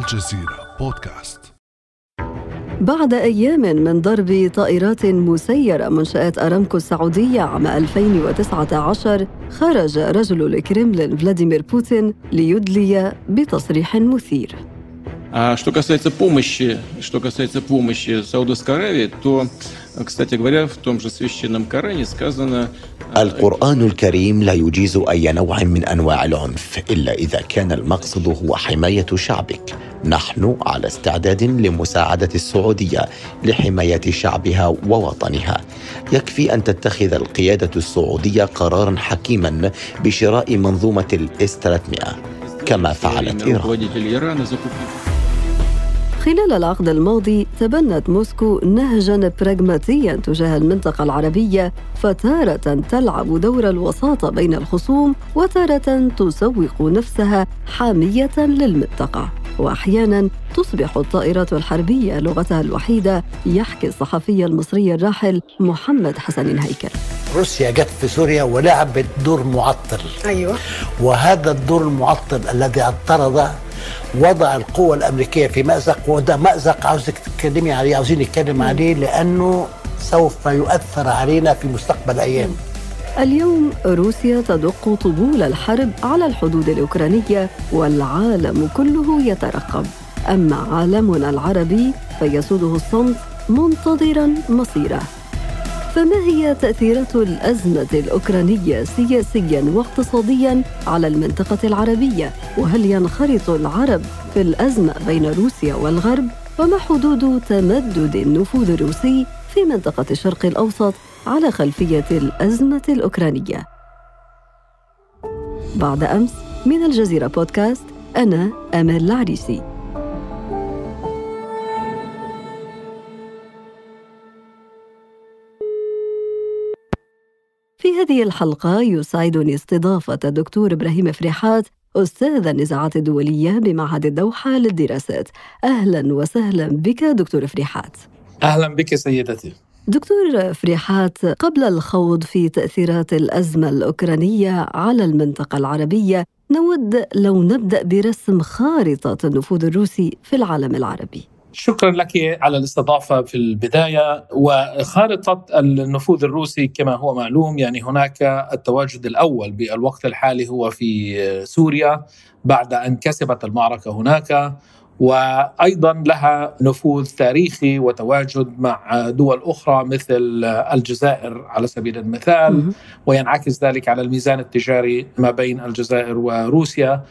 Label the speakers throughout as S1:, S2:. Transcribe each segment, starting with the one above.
S1: الجزيرة بودكاست
S2: بعد أيام من ضرب طائرات مسيرة منشآت أرامكو السعودية عام 2019 خرج رجل الكرملين فلاديمير بوتين ليدلي بتصريح مثير
S3: А что касается помощи, что касается помощи Саудовской Аравии, то,
S4: القرآن الكريم لا يجيز أي نوع من أنواع العنف إلا إذا كان المقصد هو حماية شعبك. نحن على استعداد لمساعدة السعودية لحماية شعبها ووطنها. يكفي أن تتخذ القيادة السعودية قرارا حكيما بشراء منظومة الإس 300 كما فعلت إيران.
S2: خلال العقد الماضي تبنت موسكو نهجا براغماتيا تجاه المنطقة العربية فتارة تلعب دور الوساطة بين الخصوم وتارة تسوق نفسها حامية للمنطقة. وأحيانا تصبح الطائرات الحربية لغتها الوحيدة يحكي الصحفي المصري الراحل محمد حسن هيكل
S5: روسيا جت في سوريا ولعبت دور معطل.
S2: أيوه.
S5: وهذا الدور المعطل الذي اعترض وضع القوة الأمريكية في مأزق وده مأزق عاوزك تتكلمي عليه عاوزين نتكلم عليه لأنه سوف يؤثر علينا في مستقبل أيام.
S2: اليوم روسيا تدق طبول الحرب على الحدود الأوكرانية والعالم كله يترقب أما عالمنا العربي فيسوده الصمت منتظرا مصيره فما هي تأثيرات الأزمة الأوكرانية سياسيا واقتصاديا على المنطقة العربية؟ وهل ينخرط العرب في الأزمة بين روسيا والغرب؟ وما حدود تمدد النفوذ الروسي في منطقة الشرق الأوسط على خلفية الأزمة الأوكرانية؟ بعد أمس من الجزيرة بودكاست أنا أمل العريسي. في هذه الحلقة يسعدني استضافة الدكتور إبراهيم فريحات أستاذ النزاعات الدولية بمعهد الدوحة للدراسات. أهلا وسهلا بك دكتور فريحات.
S6: أهلا بك سيدتي.
S2: دكتور فريحات قبل الخوض في تأثيرات الأزمة الأوكرانية على المنطقة العربية نود لو نبدأ برسم خارطة النفوذ الروسي في العالم العربي.
S6: شكرا لك على الاستضافة في البداية. وخارطة النفوذ الروسي كما هو معلوم يعني هناك التواجد الأول بالوقت الحالي هو في سوريا بعد أن كسبت المعركة هناك. وأيضا لها نفوذ تاريخي وتواجد مع دول أخرى مثل الجزائر على سبيل المثال وينعكس ذلك على الميزان التجاري ما بين الجزائر وروسيا.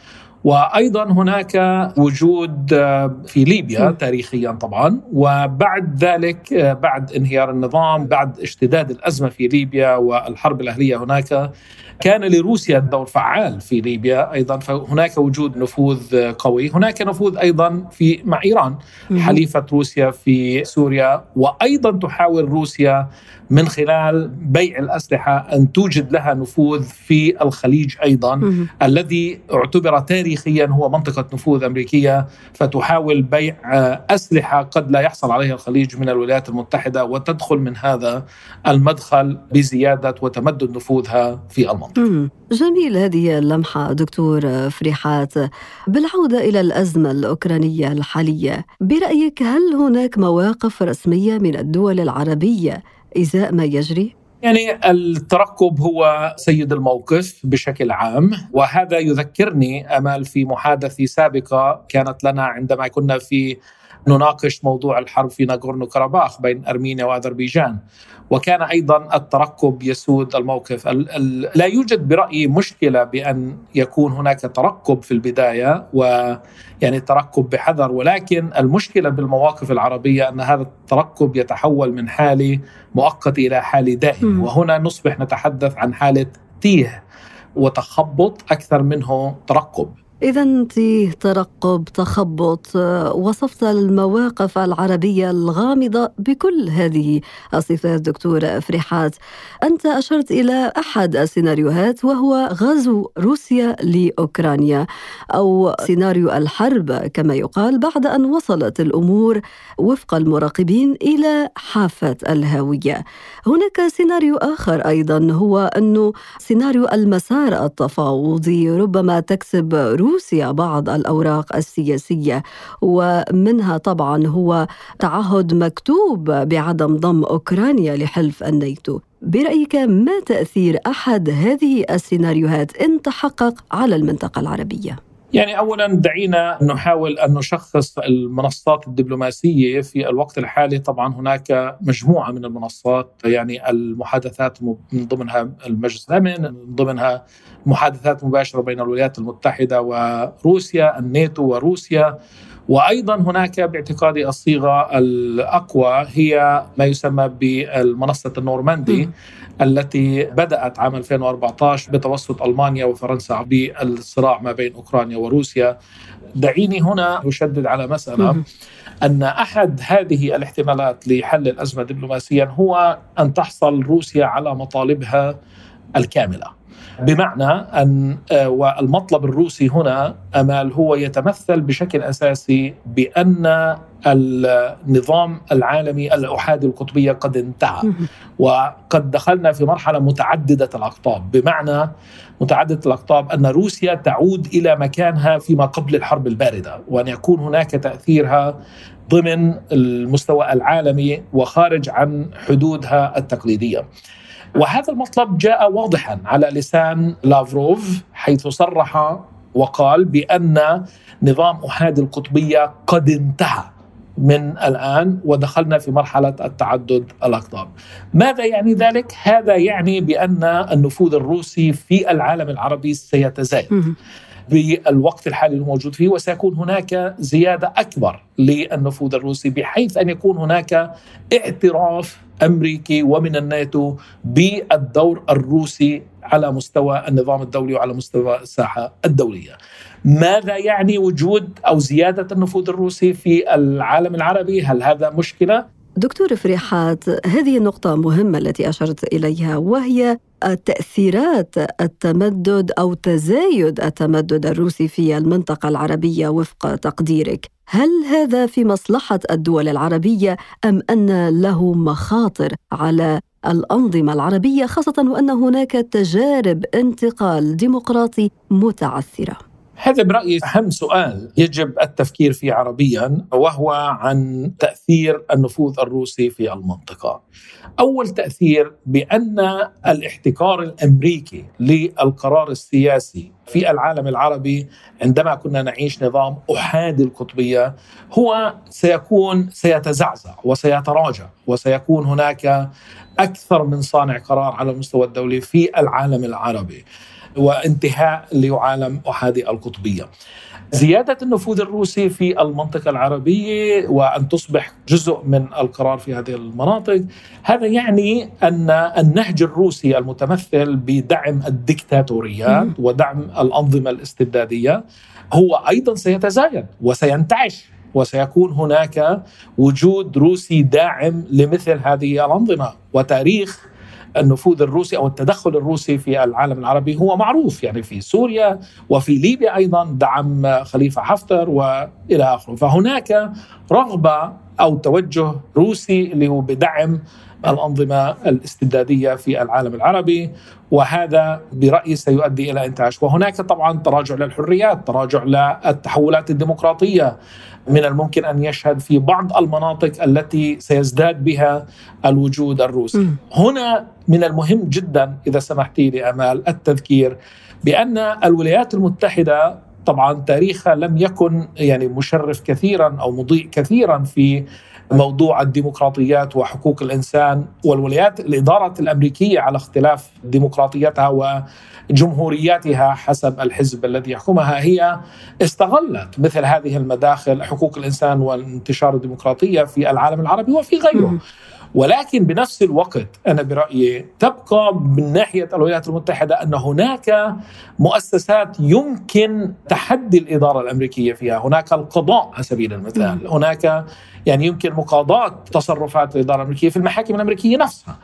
S6: وأيضا هناك وجود آه، في ليبيا تاريخيا طبعا وبعد ذلك آه، بعد انهيار النظام بعد اشتداد الأزمة في ليبيا والحرب الأهلية هناك كان لروسيا دور فعال في ليبيا. أيضا فهناك وجود نفوذ قوي. هناك نفوذ أيضا في مع إيران حليفة روسيا في سوريا وأيضا تحاول روسيا من خلال بيع الأسلحة أن توجد لها نفوذ في الخليج أيضا. الذي اعتبر تاريخيا هو منطقة نفوذ أمريكية فتحاول بيع أسلحة قد لا يحصل عليها الخليج من الولايات المتحدة وتدخل من هذا المدخل بزيادة وتمدد نفوذها في المنطقة.
S2: جميل هذه اللمحة دكتور فريحات. بالعودة إلى الأزمة الأوكرانية الحالية برأيك هل هناك مواقف رسمية من الدول العربية إزاء ما يجري؟
S6: يعني الترقب هو سيد الموقف بشكل عام وهذا يذكرني أمال في محادثة سابقة كانت لنا عندما كنا في نناقش موضوع الحرب في ناغورنو كاراباخ بين أرمينيا وأذربيجان. وكان أيضا الترقب يسود الموقف. لا يوجد برأيي مشكلة بأن يكون هناك ترقب في البداية ويعني الترقب بحذر ولكن المشكلة بالمواقف العربية أن هذا الترقب يتحول من حاله مؤقت إلى حاله دائمه وهنا نصبح نتحدث عن حالة تيه وتخبط أكثر منه ترقب
S2: إذا أنت ترقب تخبط وصفت المواقف العربية الغامضة بكل هذه الصفات دكتور فريحات أنت أشرت إلى أحد السيناريوهات وهو غزو روسيا لأوكرانيا أو سيناريو الحرب كما يقال بعد أن وصلت الأمور وفق المراقبين إلى حافة الهاوية هناك سيناريو آخر أيضا هو أنه سيناريو المسار التفاوضي ربما تكسب روسيا روسيا بعض الأوراق السياسية ومنها طبعا هو تعهد مكتوب بعدم ضم أوكرانيا لحلف الناتو برأيك ما تأثير أحد هذه السيناريوهات إن تحقق على المنطقة العربية؟
S6: يعني اولا دعينا نحاول أن نشخص المنصات الدبلوماسية في الوقت الحالي. طبعا هناك مجموعة من المنصات يعني المحادثات من ضمنها المجلس الامن من ضمنها محادثات مباشرة بين الولايات المتحدة وروسيا الناتو وروسيا. وأيضا هناك باعتقادي الصيغة الأقوى هي ما يسمى بالمنصة النورماندي التي بدأت عام 2014 بتوسط ألمانيا وفرنسا بالصراع ما بين أوكرانيا وروسيا. دعيني هنا أشدد على مسألة أن أحد هذه الاحتمالات لحل الأزمة دبلوماسيا هو أن تحصل روسيا على مطالبها الكاملة. بمعنى أن آه، والمطلب الروسي هنا آمال هو يتمثل بشكل أساسي بأن النظام العالمي الأحادي القطبية قد انتهى. وقد دخلنا في مرحلة متعددة الأقطاب. بمعنى متعددة الأقطاب أن روسيا تعود إلى مكانها فيما قبل الحرب الباردة وأن يكون هناك تأثيرها ضمن المستوى العالمي وخارج عن حدودها التقليدية. وهذا المطلب جاء واضحا على لسان لافروف حيث صرح وقال بأن نظام احادي القطبية قد انتهى من الآن ودخلنا في مرحلة التعدد الاقطاب. ماذا يعني ذلك؟ هذا يعني بأن النفوذ الروسي في العالم العربي سيتزايد. بالوقت الحالي الموجود فيه وسيكون هناك زيادة أكبر للنفوذ الروسي بحيث أن يكون هناك اعتراف أمريكي ومن الناتو بالدور الروسي على مستوى النظام الدولي وعلى مستوى الساحة الدولية. ماذا يعني وجود أو زيادة النفوذ الروسي في العالم العربي؟ هل هذا مشكلة؟
S2: دكتور فريحات هذه النقطة مهمة التي أشرت إليها وهي تأثيرات التمدد أو تزايد التمدد الروسي في المنطقة العربية وفق تقديرك. هل هذا في مصلحة الدول العربية أم أن له مخاطر على الأنظمة العربية خاصة وأن هناك تجارب انتقال ديمقراطي متعثرة؟
S6: هذا برأيي أهم سؤال يجب التفكير فيه عربيا وهو عن تأثير النفوذ الروسي في المنطقة. أول تأثير بأن الاحتكار الأمريكي للقرار السياسي في العالم العربي عندما كنا نعيش نظام أحادي القطبية هو سيكون سيتزعزع وسيتراجع وسيكون هناك أكثر من صانع قرار على المستوى الدولي في العالم العربي. وانتهاء لعالم أحادي القطبية زيادة النفوذ الروسي في المنطقة العربية وأن تصبح جزء من القرار في هذه المناطق هذا يعني أن النهج الروسي المتمثل بدعم الدكتاتوريات ودعم الأنظمة الاستبدادية هو أيضا سيتزايد وسينتعش وسيكون هناك وجود روسي داعم لمثل هذه الأنظمة وتاريخ النفوذ الروسي أو التدخل الروسي في العالم العربي هو معروف يعني في سوريا وفي ليبيا أيضا دعم خليفة حفتر وإلى آخره. فهناك رغبة أو توجه روسي اللي هو بدعم الأنظمة الاستبدادية في العالم العربي وهذا برأيي سيؤدي إلى انتعاش وهناك طبعا تراجع للحريات تراجع للتحولات الديمقراطية. من الممكن أن يشهد في بعض المناطق التي سيزداد بها الوجود الروسي. م. هنا من المهم جدا إذا سمحتي لي امال التذكير بأن الولايات المتحدة طبعا تاريخها لم يكن يعني مشرف كثيرا أو مضيء كثيرا في موضوع الديمقراطيات وحقوق الإنسان والولايات الإدارة الأمريكية على اختلاف ديمقراطيتها وجمهورياتها حسب الحزب الذي يحكمها هي استغلت مثل هذه المداخل حقوق الإنسان وانتشار الديمقراطية في العالم العربي وفي غيره. ولكن بنفس الوقت أنا برأيي تبقى من ناحية الولايات المتحدة أن هناك مؤسسات يمكن تحدي الإدارة الأمريكية فيها، هناك القضاء على سبيل المثال، هناك يعني يمكن مقاضاة تصرفات الإدارة الأمريكية في المحاكم الأمريكية نفسها.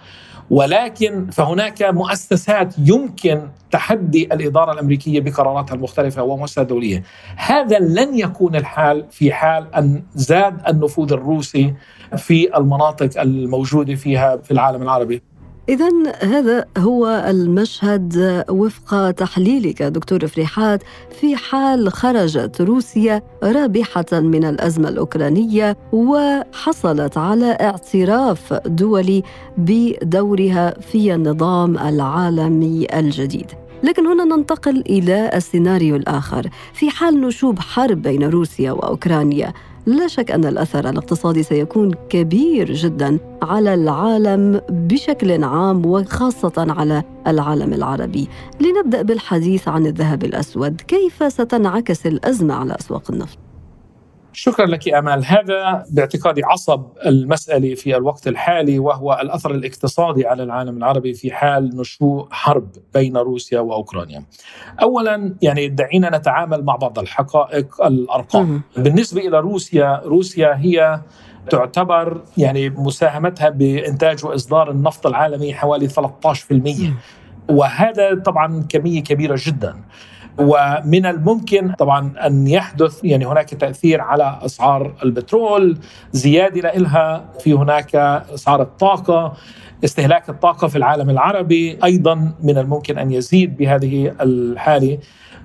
S6: ولكن فهناك مؤسسات يمكن تحدي الإدارة الأمريكية بقراراتها المختلفة ومؤسسات دولية. هذا لن يكون الحال في حال أن زاد النفوذ الروسي في المناطق الموجودة فيها في العالم العربي.
S2: إذا هذا هو المشهد وفق تحليلك دكتور فريحات في حال خرجت روسيا رابحة من الأزمة الأوكرانية وحصلت على اعتراف دولي بدورها في النظام العالمي الجديد. لكن هنا ننتقل إلى السيناريو الآخر في حال نشوب حرب بين روسيا وأوكرانيا لا شك أن الأثر الاقتصادي سيكون كبير جدا على العالم بشكل عام وخاصة على العالم العربي. لنبدأ بالحديث عن الذهب الأسود، كيف ستنعكس الأزمة على أسواق النفط؟
S6: شكرا لك أمال هذا باعتقادي عصب المسألة في الوقت الحالي وهو الأثر الاقتصادي على العالم العربي في حال نشوء حرب بين روسيا وأوكرانيا. اولا يعني دعينا نتعامل مع بعض الحقائق الأرقام. بالنسبة إلى روسيا روسيا هي تعتبر يعني مساهمتها بإنتاج وإصدار النفط العالمي حوالي 13% وهذا طبعا كمية كبيرة جدا. ومن الممكن طبعا أن يحدث يعني هناك تأثير على أسعار البترول زيادة لها في هناك اسعار الطاقة استهلاك الطاقة في العالم العربي أيضا من الممكن أن يزيد بهذه الحالة.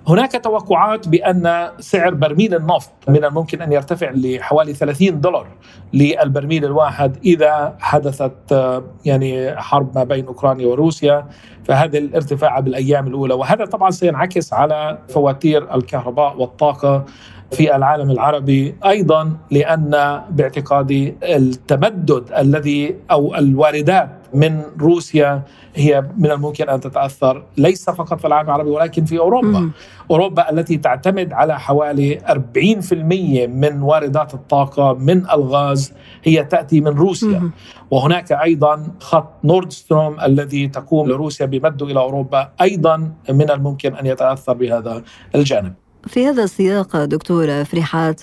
S6: هناك توقعات بأن سعر برميل النفط من الممكن أن يرتفع لحوالي 30 دولار للبرميل الواحد إذا حدثت يعني حرب ما بين أوكرانيا وروسيا فهذا الارتفاع بالأيام الأولى. وهذا طبعا سينعكس على فواتير الكهرباء والطاقة في العالم العربي أيضا لأن باعتقادي التمدد الذي أو الواردات من روسيا هي من الممكن أن تتأثر ليس فقط في العالم العربي ولكن في أوروبا. م. أوروبا التي تعتمد على حوالي 40% من واردات الطاقة من الغاز هي تأتي من روسيا. م. وهناك أيضا خط نوردستروم الذي تقوم لروسيا بمده إلى أوروبا أيضا من الممكن أن يتأثر بهذا الجانب.
S2: في هذا السياق دكتور فريحات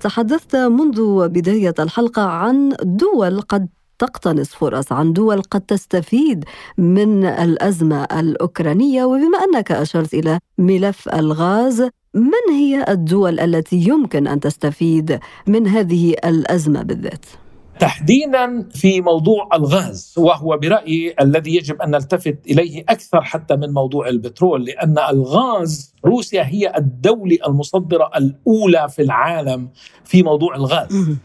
S2: تحدثت منذ بداية الحلقة عن دول قد تقتنص فرص عن دول قد تستفيد من الأزمة الأوكرانية. وبما أنك أشرت إلى ملف الغاز من هي الدول التي يمكن أن تستفيد من هذه الأزمة بالذات؟
S6: تحديدا في موضوع الغاز وهو برأيي الذي يجب أن نلتفت إليه أكثر حتى من موضوع البترول لأن الغاز روسيا هي الدولة المصدرة الأولى في العالم في موضوع الغاز.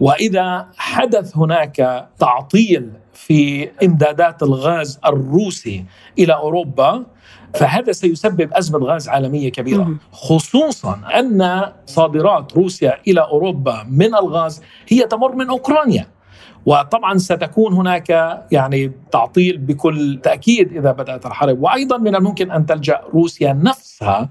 S6: وإذا حدث هناك تعطيل في إمدادات الغاز الروسي إلى أوروبا فهذا سيسبب أزمة غاز عالمية كبيرة. خصوصا أن صادرات روسيا إلى أوروبا من الغاز هي تمر من أوكرانيا. وطبعا ستكون هناك يعني تعطيل بكل تأكيد إذا بدأت الحرب. وأيضا من الممكن أن تلجأ روسيا نفسها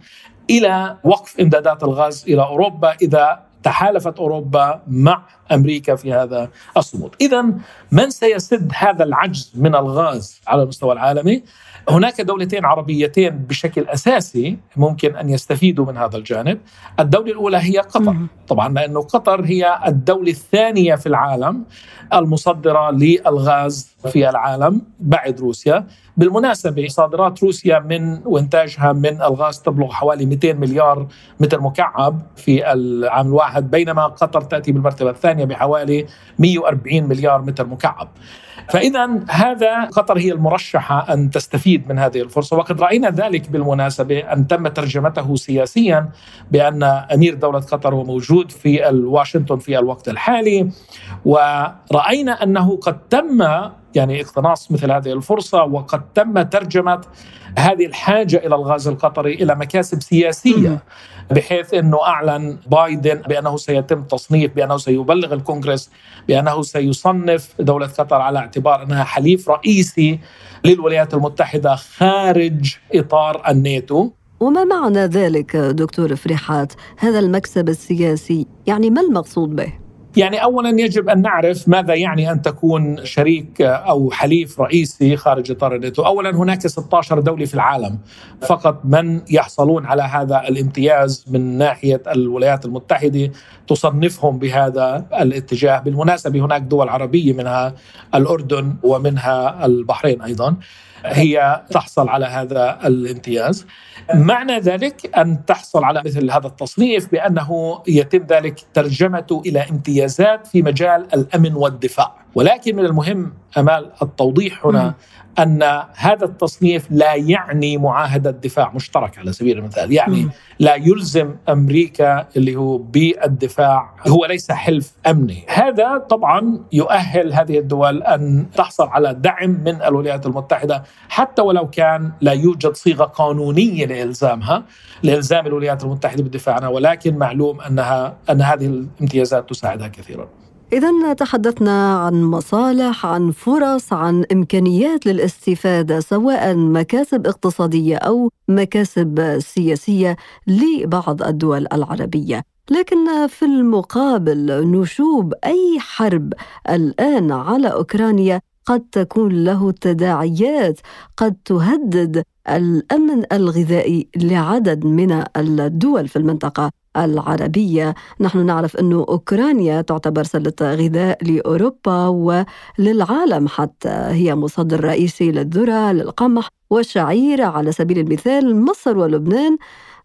S6: إلى وقف إمدادات الغاز إلى أوروبا إذا تحالفت أوروبا مع أمريكا في هذا الصمود، اذا من سيسد هذا العجز من الغاز على المستوى العالمي؟ هناك دولتين عربيتين بشكل أساسي ممكن أن يستفيدوا من هذا الجانب، الدولة الأولى هي قطر، طبعا لأنه قطر هي الدولة الثانية في العالم المصدرة للغاز في العالم بعد روسيا، بالمناسبة صادرات روسيا من وإنتاجها من الغاز تبلغ حوالي 200 مليار متر مكعب في العام الواحد بينما قطر تأتي بالمرتبة الثانية. بحوالي 140 مليار متر مكعب. فإذا هذا قطر هي المرشحة أن تستفيد من هذه الفرصة وقد رأينا ذلك بالمناسبة أن تم ترجمته سياسيا بأن أمير دولة قطر هو موجود في واشنطن في الوقت الحالي ورأينا أنه قد تم يعني اقتناص مثل هذه الفرصة وقد تم ترجمة هذه الحاجة إلى الغاز القطري إلى مكاسب سياسية بحيث إنه أعلن بايدن بأنه سيتم تصنيف بأنه سيبلغ الكونغرس بأنه سيصنف دولة قطر على اعتبار أنها حليف رئيسي للولايات المتحدة خارج إطار الناتو.
S2: وما معنى ذلك دكتور فريحات؟ هذا المكسب السياسي يعني ما المقصود به؟
S6: يعني اولا يجب أن نعرف ماذا يعني أن تكون شريك أو حليف رئيسي خارج إطار الناتو، اولا هناك 16 دولة في العالم. فقط من يحصلون على هذا الامتياز من ناحية الولايات المتحدة تصنفهم بهذا الاتجاه، بالمناسبة هناك دول عربية منها الأردن ومنها البحرين أيضا. هي تحصل على هذا الامتياز. معنى ذلك أن تحصل على مثل هذا التصنيف بأنه يتم ذلك ترجمته إلى امتيازات في مجال الأمن والدفاع. ولكن من المهم أمال التوضيح هنا أن هذا التصنيف لا يعني معاهدة دفاع مشترك على سبيل المثال، يعني لا يلزم أمريكا اللي هو بالدفاع هو ليس حلف أمني، هذا طبعا يؤهل هذه الدول أن تحصل على دعم من الولايات المتحدة حتى ولو كان لا يوجد صيغة قانونية لإلزامها، لإلزام الولايات المتحدة بالدفاع عنها، ولكن معلوم انها أن هذه الامتيازات تساعدها كثيرا.
S2: إذا تحدثنا عن مصالح، عن فرص، عن إمكانيات للاستفادة سواء مكاسب اقتصادية أو مكاسب سياسية لبعض الدول العربية. لكن في المقابل نشوب أي حرب الآن على أوكرانيا قد تكون له تداعيات قد تهدد الأمن الغذائي لعدد من الدول في المنطقة العربية. نحن نعرف أن أوكرانيا تعتبر سلة غذاء لأوروبا وللعالم حتى. هي مصدر رئيسي للذرة للقمح والشعير. على سبيل المثال مصر ولبنان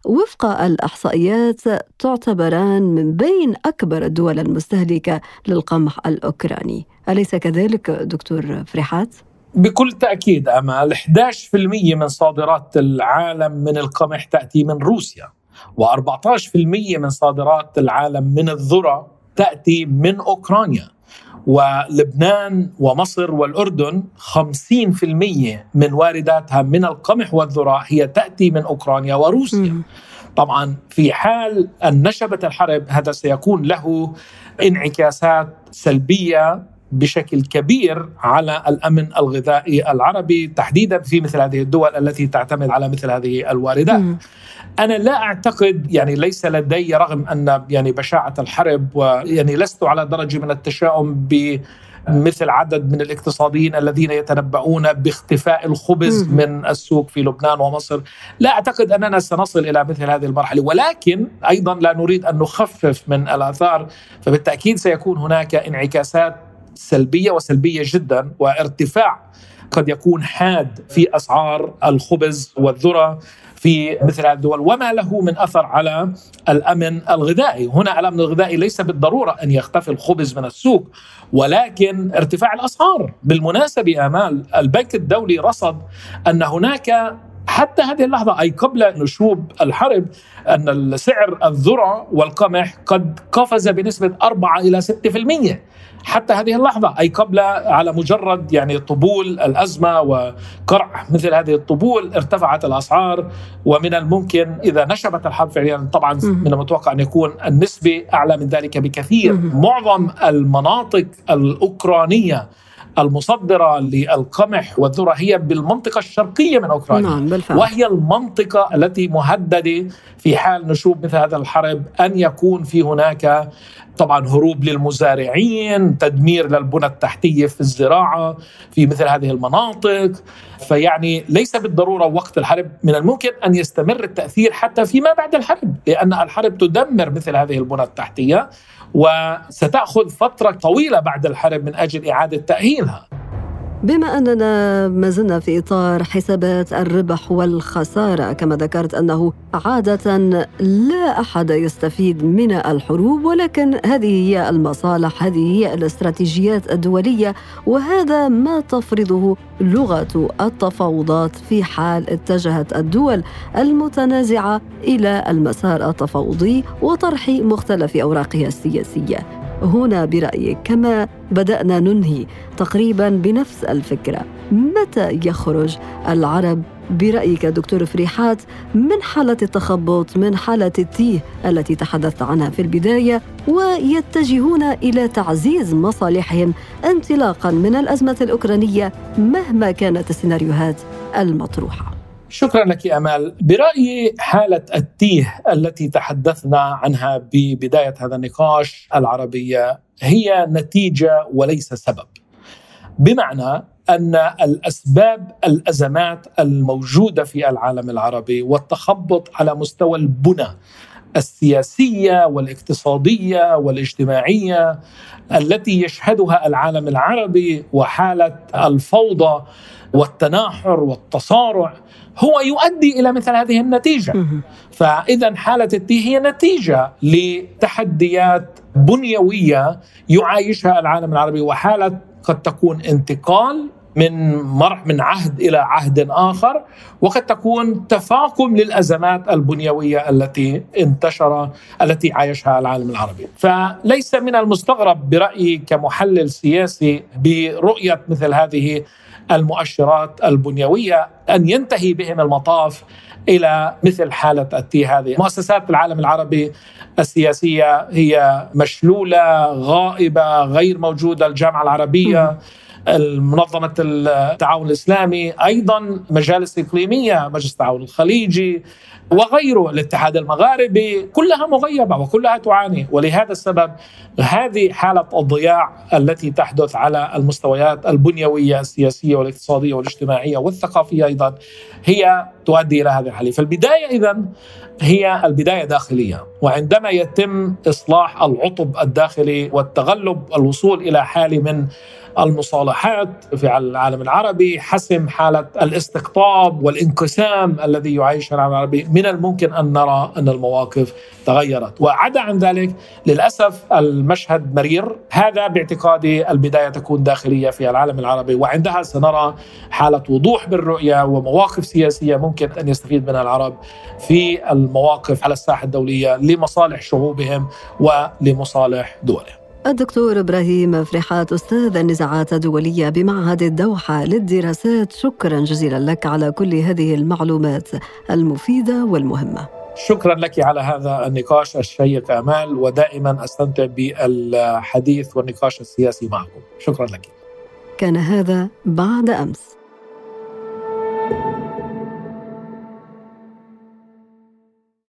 S2: وفق الإحصائيات تعتبران من بين أكبر الدول المستهلكة للقمح الأوكراني. أليس كذلك دكتور فريحات؟
S6: بكل تأكيد أمال 11% من صادرات العالم من القمح تأتي من روسيا. و14% من صادرات العالم من الذرة تأتي من أوكرانيا. ولبنان ومصر والأردن 50% من وارداتها من القمح والذرة هي تأتي من أوكرانيا وروسيا. طبعا في حال أن نشبت الحرب هذا سيكون له انعكاسات سلبية بشكل كبير على الأمن الغذائي العربي تحديدا في مثل هذه الدول التي تعتمد على مثل هذه الواردات. أنا لا أعتقد يعني ليس لدي رغم أن يعني بشاعة الحرب ويعني لست على درجة من التشاؤم ب مثل عدد من الاقتصاديين الذين يتنبؤون باختفاء الخبز من السوق في لبنان ومصر لا أعتقد أننا سنصل إلى مثل هذه المرحلة. ولكن أيضا لا نريد أن نخفف من الآثار فبالتأكيد سيكون هناك انعكاسات سلبية وسلبية جدا وارتفاع قد يكون حاد في أسعار الخبز والذرة في مثل هذه الدول. وما له من أثر على الأمن الغذائي، هنا الأمن الغذائي ليس بالضرورة أن يختفي الخبز من السوق ولكن ارتفاع الأسعار، بالمناسبة امال البنك الدولي رصد أن هناك حتى هذه اللحظة أي قبل نشوب الحرب أن سعر الذرة والقمح قد قفز بنسبة 4 إلى 6% حتى هذه اللحظة أي قبل على مجرد يعني طبول الأزمة وقرع مثل هذه الطبول ارتفعت الأسعار. ومن الممكن إذا نشبت الحرب فعليا طبعا من المتوقع أن يكون النسبة أعلى من ذلك بكثير. معظم المناطق الأوكرانية المصدرة للقمح والذرة هي بالمنطقة الشرقية من أوكرانيا.
S2: نعم بالفعل.
S6: وهي المنطقة التي مهددة في حال نشوب مثل هذا الحرب أن يكون في هناك طبعا هروب للمزارعين تدمير للبنى التحتية في الزراعة في مثل هذه المناطق. فيعني ليس بالضرورة وقت الحرب من الممكن أن يستمر التأثير حتى فيما بعد الحرب لأن الحرب تدمر مثل هذه البنى التحتية. وستأخذ فترة طويلة بعد الحرب من أجل إعادة تأهيلها.
S2: بما أننا ما زلنا في إطار حسابات الربح والخسارة كما ذكرت أنه عادة لا أحد يستفيد من الحروب ولكن هذه هي المصالح هذه هي الاستراتيجيات الدولية وهذا ما تفرضه لغة التفاوضات في حال اتجهت الدول المتنازعة إلى المسار التفاوضي وطرح مختلف أوراقها السياسية. هنا برايك كما بدأنا ننهي تقريبا بنفس الفكرة. متى يخرج العرب؟ برأيك دكتور فريحات من حالة التخبط من حالة التيه التي تحدثت عنها في البداية ويتجهون إلى تعزيز مصالحهم انطلاقا من الأزمة الأوكرانية مهما كانت السيناريوهات المطروحة.
S6: شكرا لك أمال. برأيي حالة التيه التي تحدثنا عنها ببداية هذا النقاش العربية هي نتيجة وليس سبب. بمعنى أن الأسباب الأزمات الموجودة في العالم العربي والتخبط على مستوى البنى السياسية والاقتصادية والاجتماعية التي يشهدها العالم العربي وحالة الفوضى والتناحر والتصارع هو يؤدي إلى مثل هذه النتيجة. فإذا حالة التي هي نتيجة لتحديات بنيوية يعايشها العالم العربي وحالة قد تكون انتقال من مرح من عهد إلى عهد آخر وقد تكون تفاقم للأزمات البنيوية التي انتشر التي عايشها العالم العربي. فليس من المستغرب برأيي كمحلل سياسي برؤية مثل هذه المؤشرات البنيوية أن ينتهي بهم المطاف إلى مثل حالة التي هذه. مؤسسات العالم العربي السياسية هي مشلولة غائبة غير موجودة الجامعة العربية. منظمة التعاون الإسلامي أيضا مجالس إقليمية مجلس التعاون الخليجي وغيره الاتحاد المغاربي كلها مغيبة وكلها تعاني. ولهذا السبب هذه حالة الضياع التي تحدث على المستويات البنيوية السياسية والاقتصادية والاجتماعية والثقافية أيضا هي تؤدي إلى هذه الحالة. فالبداية إذا هي البداية داخلية وعندما يتم إصلاح العطب الداخلي والتغلب الوصول إلى حالة من المصالحات في العالم العربي حسم حالة الاستقطاب والانقسام الذي يعيشه العالم العربي. من الممكن أن نرى أن المواقف تغيرت. وعدا عن ذلك للأسف المشهد مرير. هذا باعتقادي البداية تكون داخلية في العالم العربي وعندها سنرى حالة وضوح بالرؤية ومواقف سياسية ممكن أن يستفيد منها العرب في المواقف على الساحة الدولية لمصالح شعوبهم ولمصالح دولهم.
S2: الدكتور إبراهيم فرحات أستاذ النزاعات الدولية بمعهد الدوحة للدراسات شكرا جزيلا لك على كل هذه المعلومات المفيدة والمهمة.
S6: شكرا لك على هذا النقاش الشيق أمال ودائما أستمتع بالحديث والنقاش السياسي معكم. شكرا لك.
S2: كان هذا بعد أمس.